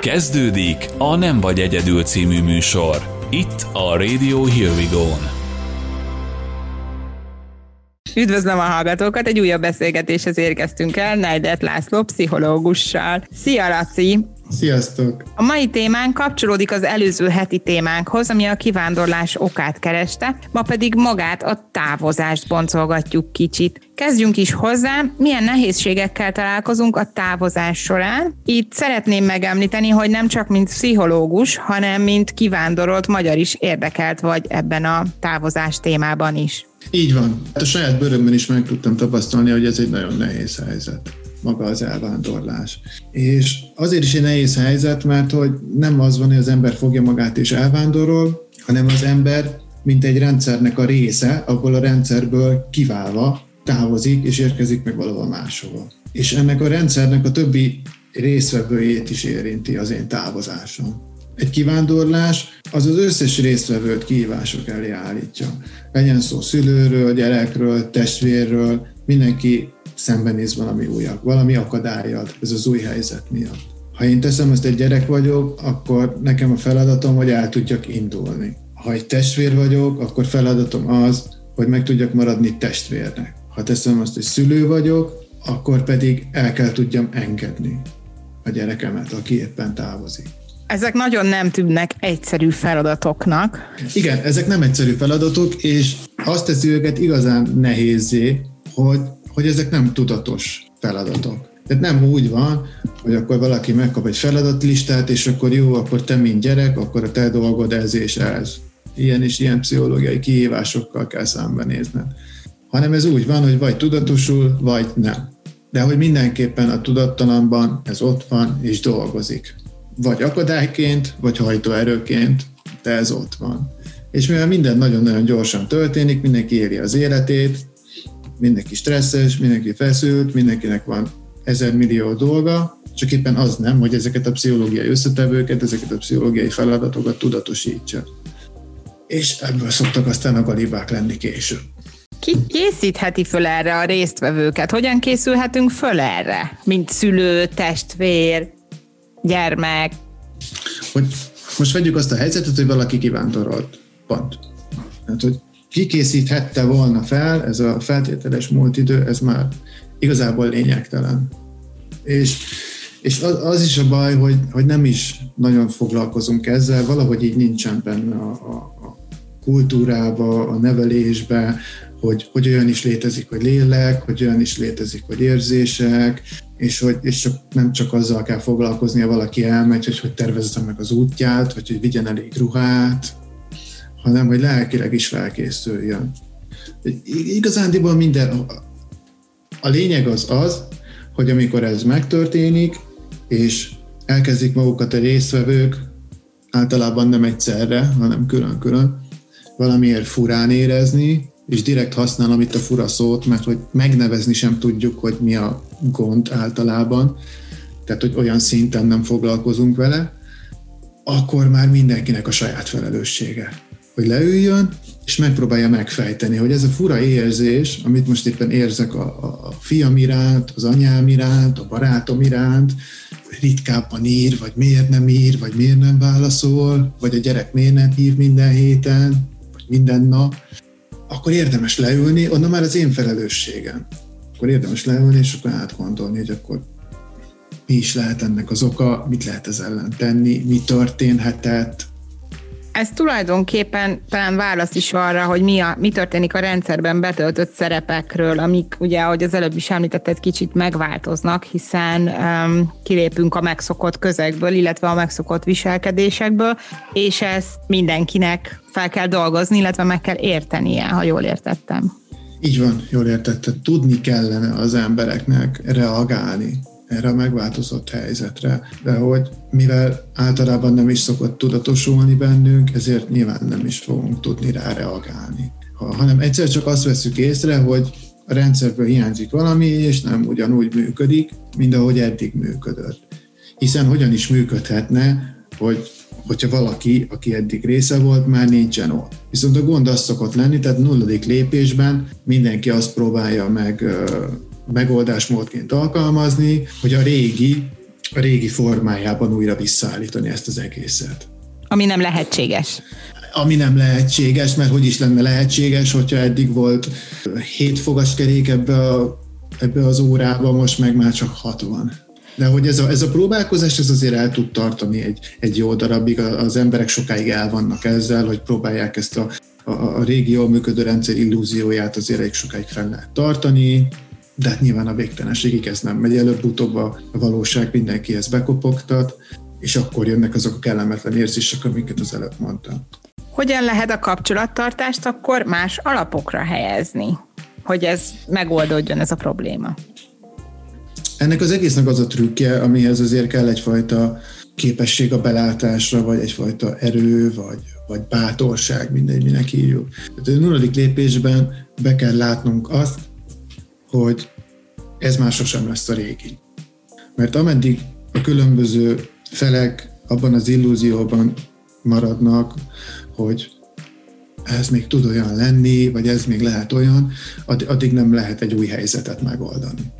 Kezdődik a Nem vagy egyedül című műsor. Itt a Radio Here We Go-n. Üdvözlöm a hallgatókat, egy újabb beszélgetéshez érkeztünk el Neidert László pszichológussal. Szia Laci! Sziasztok! A mai témánk kapcsolódik az előző heti témánkhoz, ami a kivándorlás okát kereste, ma pedig magát a távozást boncolgatjuk kicsit. Kezdjünk is hozzá, milyen nehézségekkel találkozunk a távozás során. Itt szeretném megemlíteni, hogy nem csak mint pszichológus, hanem mint kivándorolt magyar is érdekelt vagy ebben a távozás témában is. Így van. Hát a saját bőrömben is meg tudtam tapasztalni, hogy ez egy nagyon nehéz helyzet maga az elvándorlás. És azért is egy nehéz helyzet, mert hogy nem az van, hogy az ember fogja magát és elvándorol, hanem az ember, mint egy rendszernek a része, abból a rendszerből kiválva távozik és érkezik meg valahol máshova. És ennek a rendszernek a többi részvevőjét is érinti az én távozásom. Egy kivándorlás az az összes résztvevőt kihívások elé állítja. Legyen szó szülőről, gyerekről, testvérről, mindenki szembenéz valami újat, valami akadályat ez az új helyzet miatt. Ha én teszem ezt egy gyerek vagyok, akkor nekem a feladatom, hogy el tudjak indulni. Ha egy testvér vagyok, akkor feladatom az, hogy meg tudjak maradni testvérnek. Ha teszem azt, hogy szülő vagyok, akkor pedig el kell tudjam engedni a gyerekemet, aki éppen távozik. Ezek nagyon nem tűnnek egyszerű feladatoknak. Igen, ezek nem egyszerű feladatok, és azt teszi őket igazán nehézé, hogy hogy ezek nem tudatos feladatok. Tehát nem úgy van, hogy akkor valaki megkap egy feladatlistát, és akkor jó, akkor te, mint gyerek, akkor a te dolgod ez és ez. Ilyen és ilyen pszichológiai kihívásokkal kell szembenézned. Hanem ez úgy van, hogy vagy tudatosul, vagy nem. De hogy mindenképpen a tudattalanban ez ott van és dolgozik. Vagy akadályként, vagy hajtóerőként, de ez ott van. És mivel minden nagyon-nagyon gyorsan történik, mindenki éli az életét, mindenki stresszes, mindenki feszült, mindenkinek van ezer millió dolga, csak éppen az nem, hogy ezeket a pszichológiai összetevőket, ezeket a pszichológiai feladatokat tudatosítsa. És ebből szoktak aztán a galibák lenni később. Ki készítheti föl erre a résztvevőket? Hogyan készülhetünk föl erre? Mint szülő, testvér, gyermek? Hogy most vegyük azt a helyzetet, hogy valaki kivándorolt. Pont. Hát, hogy kikészíthette volna fel, ez a feltételes múlt idő, ez már igazából lényegtelen. És, és az, is a baj, hogy, hogy nem is nagyon foglalkozunk ezzel, valahogy így nincsen benne a, a, a kultúrába, a nevelésbe, hogy, hogy olyan is létezik, hogy lélek, hogy olyan is létezik, hogy érzések, és hogy és csak, nem csak azzal kell foglalkoznia, valaki elmegy, hogy hogy tervezze meg az útját, vagy hogy vigyen elég ruhát, hanem hogy lelkileg is felkészüljön. Igazándiból minden, a lényeg az az, hogy amikor ez megtörténik, és elkezdik magukat a résztvevők, általában nem egyszerre, hanem külön-külön, valamiért furán érezni, és direkt használom itt a fura szót, mert hogy megnevezni sem tudjuk, hogy mi a gond általában, tehát hogy olyan szinten nem foglalkozunk vele, akkor már mindenkinek a saját felelőssége hogy leüljön, és megpróbálja megfejteni, hogy ez a fura érzés, amit most éppen érzek a, a, fiam iránt, az anyám iránt, a barátom iránt, ritkábban ír, vagy miért nem ír, vagy miért nem válaszol, vagy a gyerek miért nem hív minden héten, vagy minden nap, akkor érdemes leülni, onnan már az én felelősségem. Akkor érdemes leülni, és akkor átgondolni, hogy akkor mi is lehet ennek az oka, mit lehet ez ellen tenni, mi történhetett, ez tulajdonképpen talán válasz is arra, hogy mi, a, mi történik a rendszerben betöltött szerepekről, amik ugye, ahogy az előbb is említetted, kicsit megváltoznak, hiszen um, kilépünk a megszokott közegből, illetve a megszokott viselkedésekből, és ezt mindenkinek fel kell dolgozni, illetve meg kell értenie, ha jól értettem. Így van, jól értetted. Tudni kellene az embereknek reagálni erre a megváltozott helyzetre, de hogy mivel általában nem is szokott tudatosulni bennünk, ezért nyilván nem is fogunk tudni rá reagálni. Ha, hanem egyszer csak azt veszük észre, hogy a rendszerből hiányzik valami, és nem ugyanúgy működik, mint ahogy eddig működött. Hiszen hogyan is működhetne, hogy hogyha valaki, aki eddig része volt, már nincsen ott. Viszont a gond az szokott lenni, tehát nulladik lépésben mindenki azt próbálja meg megoldásmódként alkalmazni, hogy a régi a régi formájában újra visszaállítani ezt az egészet. Ami nem lehetséges. Ami nem lehetséges, mert hogy is lenne lehetséges, hogyha eddig volt 7 fogaskerék ebbe, a, ebbe az órába, most meg már csak 60. De hogy ez a, ez a próbálkozás, ez azért el tud tartani egy, egy jó darabig, az emberek sokáig el vannak ezzel, hogy próbálják ezt a, a, a régi jól működő rendszer illúzióját azért egy sokáig fel lehet tartani, de hát nyilván a végtelenségig ez nem megy, előbb-utóbb a valóság mindenki ezt bekopogtat, és akkor jönnek azok a kellemetlen érzések, amiket az előbb mondtam. Hogyan lehet a kapcsolattartást akkor más alapokra helyezni, hogy ez megoldódjon ez a probléma? Ennek az egésznek az a trükkje, amihez azért kell egyfajta képesség a belátásra, vagy egyfajta erő, vagy, vagy bátorság, mindegy, minek hívjuk. Tehát a nulladik lépésben be kell látnunk azt, hogy ez már sosem lesz a régi. Mert ameddig a különböző felek abban az illúzióban maradnak, hogy ez még tud olyan lenni, vagy ez még lehet olyan, addig nem lehet egy új helyzetet megoldani,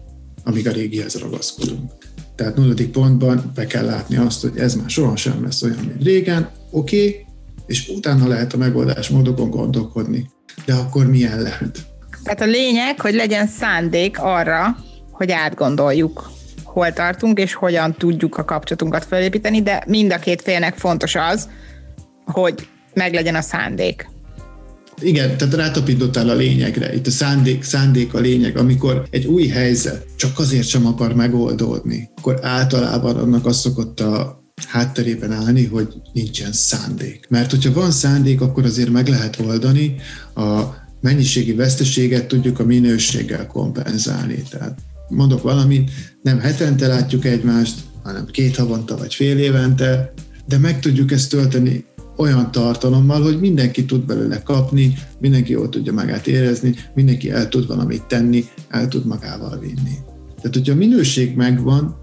amíg a régihez ragaszkodunk. Tehát nulladik pontban be kell látni azt, hogy ez már sohasem lesz olyan, mint régen, oké, okay, és utána lehet a megoldás módokon gondolkodni. De akkor milyen lehet? Tehát a lényeg, hogy legyen szándék arra, hogy átgondoljuk, hol tartunk, és hogyan tudjuk a kapcsolatunkat felépíteni, de mind a két félnek fontos az, hogy meglegyen a szándék. Igen, tehát rátapítottál a lényegre. Itt a szándék, szándék a lényeg. Amikor egy új helyzet csak azért sem akar megoldódni, akkor általában annak az szokott a hátterében állni, hogy nincsen szándék. Mert hogyha van szándék, akkor azért meg lehet oldani. A mennyiségi veszteséget tudjuk a minőséggel kompenzálni. Tehát mondok valamit, nem hetente látjuk egymást, hanem két havonta vagy fél évente, de meg tudjuk ezt tölteni olyan tartalommal, hogy mindenki tud belőle kapni, mindenki jól tudja magát érezni, mindenki el tud valamit tenni, el tud magával vinni. Tehát, hogyha a minőség megvan,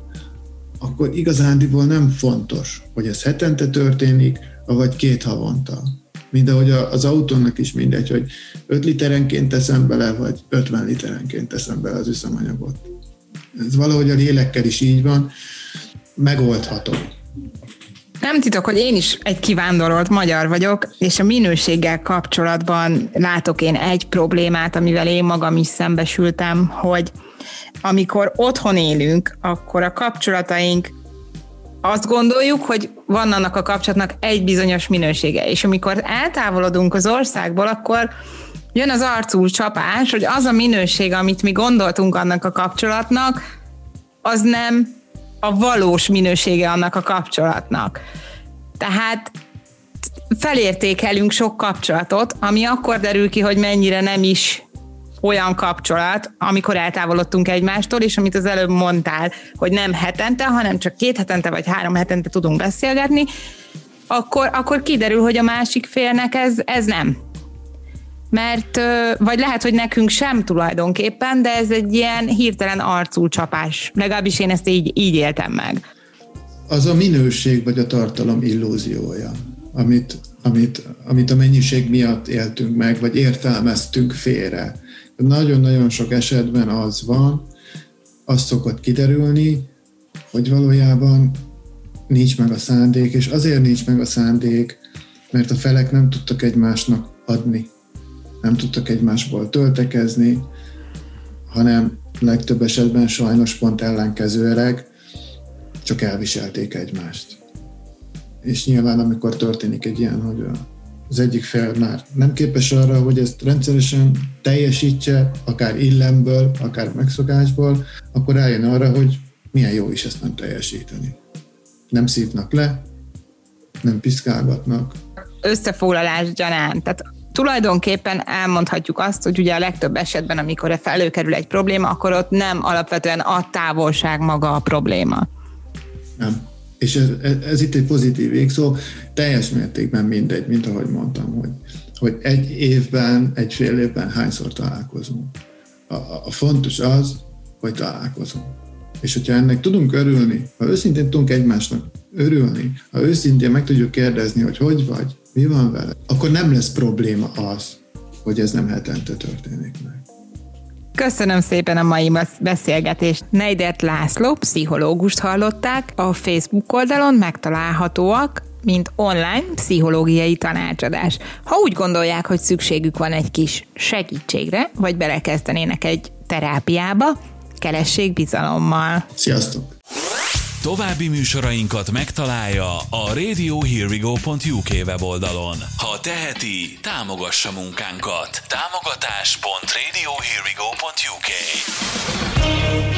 akkor igazándiból nem fontos, hogy ez hetente történik, vagy két havonta. Mind ahogy az autónak is mindegy, hogy 5 literenként teszem bele, vagy 50 literenként teszem bele az üzemanyagot. Ez valahogy a lélekkel is így van, megoldható. Nem titok, hogy én is egy kivándorolt magyar vagyok, és a minőséggel kapcsolatban látok én egy problémát, amivel én magam is szembesültem, hogy amikor otthon élünk, akkor a kapcsolataink azt gondoljuk, hogy van annak a kapcsolatnak egy bizonyos minősége, és amikor eltávolodunk az országból, akkor jön az arcú csapás, hogy az a minőség, amit mi gondoltunk annak a kapcsolatnak, az nem a valós minősége annak a kapcsolatnak. Tehát felértékelünk sok kapcsolatot, ami akkor derül ki, hogy mennyire nem is olyan kapcsolat, amikor eltávolodtunk egymástól, és amit az előbb mondtál, hogy nem hetente, hanem csak két hetente vagy három hetente tudunk beszélgetni, akkor, akkor kiderül, hogy a másik félnek ez, ez nem. Mert, vagy lehet, hogy nekünk sem tulajdonképpen, de ez egy ilyen hirtelen arcú csapás. Legalábbis én ezt így, így éltem meg. Az a minőség vagy a tartalom illúziója, amit, amit, amit a mennyiség miatt éltünk meg, vagy értelmeztünk félre nagyon-nagyon sok esetben az van, az szokott kiderülni, hogy valójában nincs meg a szándék, és azért nincs meg a szándék, mert a felek nem tudtak egymásnak adni, nem tudtak egymásból töltekezni, hanem legtöbb esetben sajnos pont ellenkezőleg csak elviselték egymást. És nyilván, amikor történik egy ilyen, hogy az egyik fél már nem képes arra, hogy ezt rendszeresen teljesítse, akár illemből, akár megszokásból, akkor eljön arra, hogy milyen jó is ezt nem teljesíteni. Nem szívnak le, nem piszkálgatnak. Összefoglalás gyanán, tehát tulajdonképpen elmondhatjuk azt, hogy ugye a legtöbb esetben, amikor felőkerül egy probléma, akkor ott nem alapvetően a távolság maga a probléma. Nem. És ez, ez, itt egy pozitív végszó, teljes mértékben mindegy, mint ahogy mondtam, hogy, hogy egy évben, egy fél évben hányszor találkozunk. A, a fontos az, hogy találkozunk. És hogyha ennek tudunk örülni, ha őszintén tudunk egymásnak örülni, ha őszintén meg tudjuk kérdezni, hogy hogy vagy, mi van vele, akkor nem lesz probléma az, hogy ez nem hetente történik meg. Köszönöm szépen a mai beszélgetést. Neidert László, pszichológust hallották, a Facebook oldalon megtalálhatóak, mint online pszichológiai tanácsadás. Ha úgy gondolják, hogy szükségük van egy kis segítségre, vagy belekezdenének egy terápiába, keressék bizalommal. Sziasztok! További műsorainkat megtalálja a radiohearwego.uk weboldalon. Ha teheti, támogassa munkánkat. Támogatás.radiohearwego.uk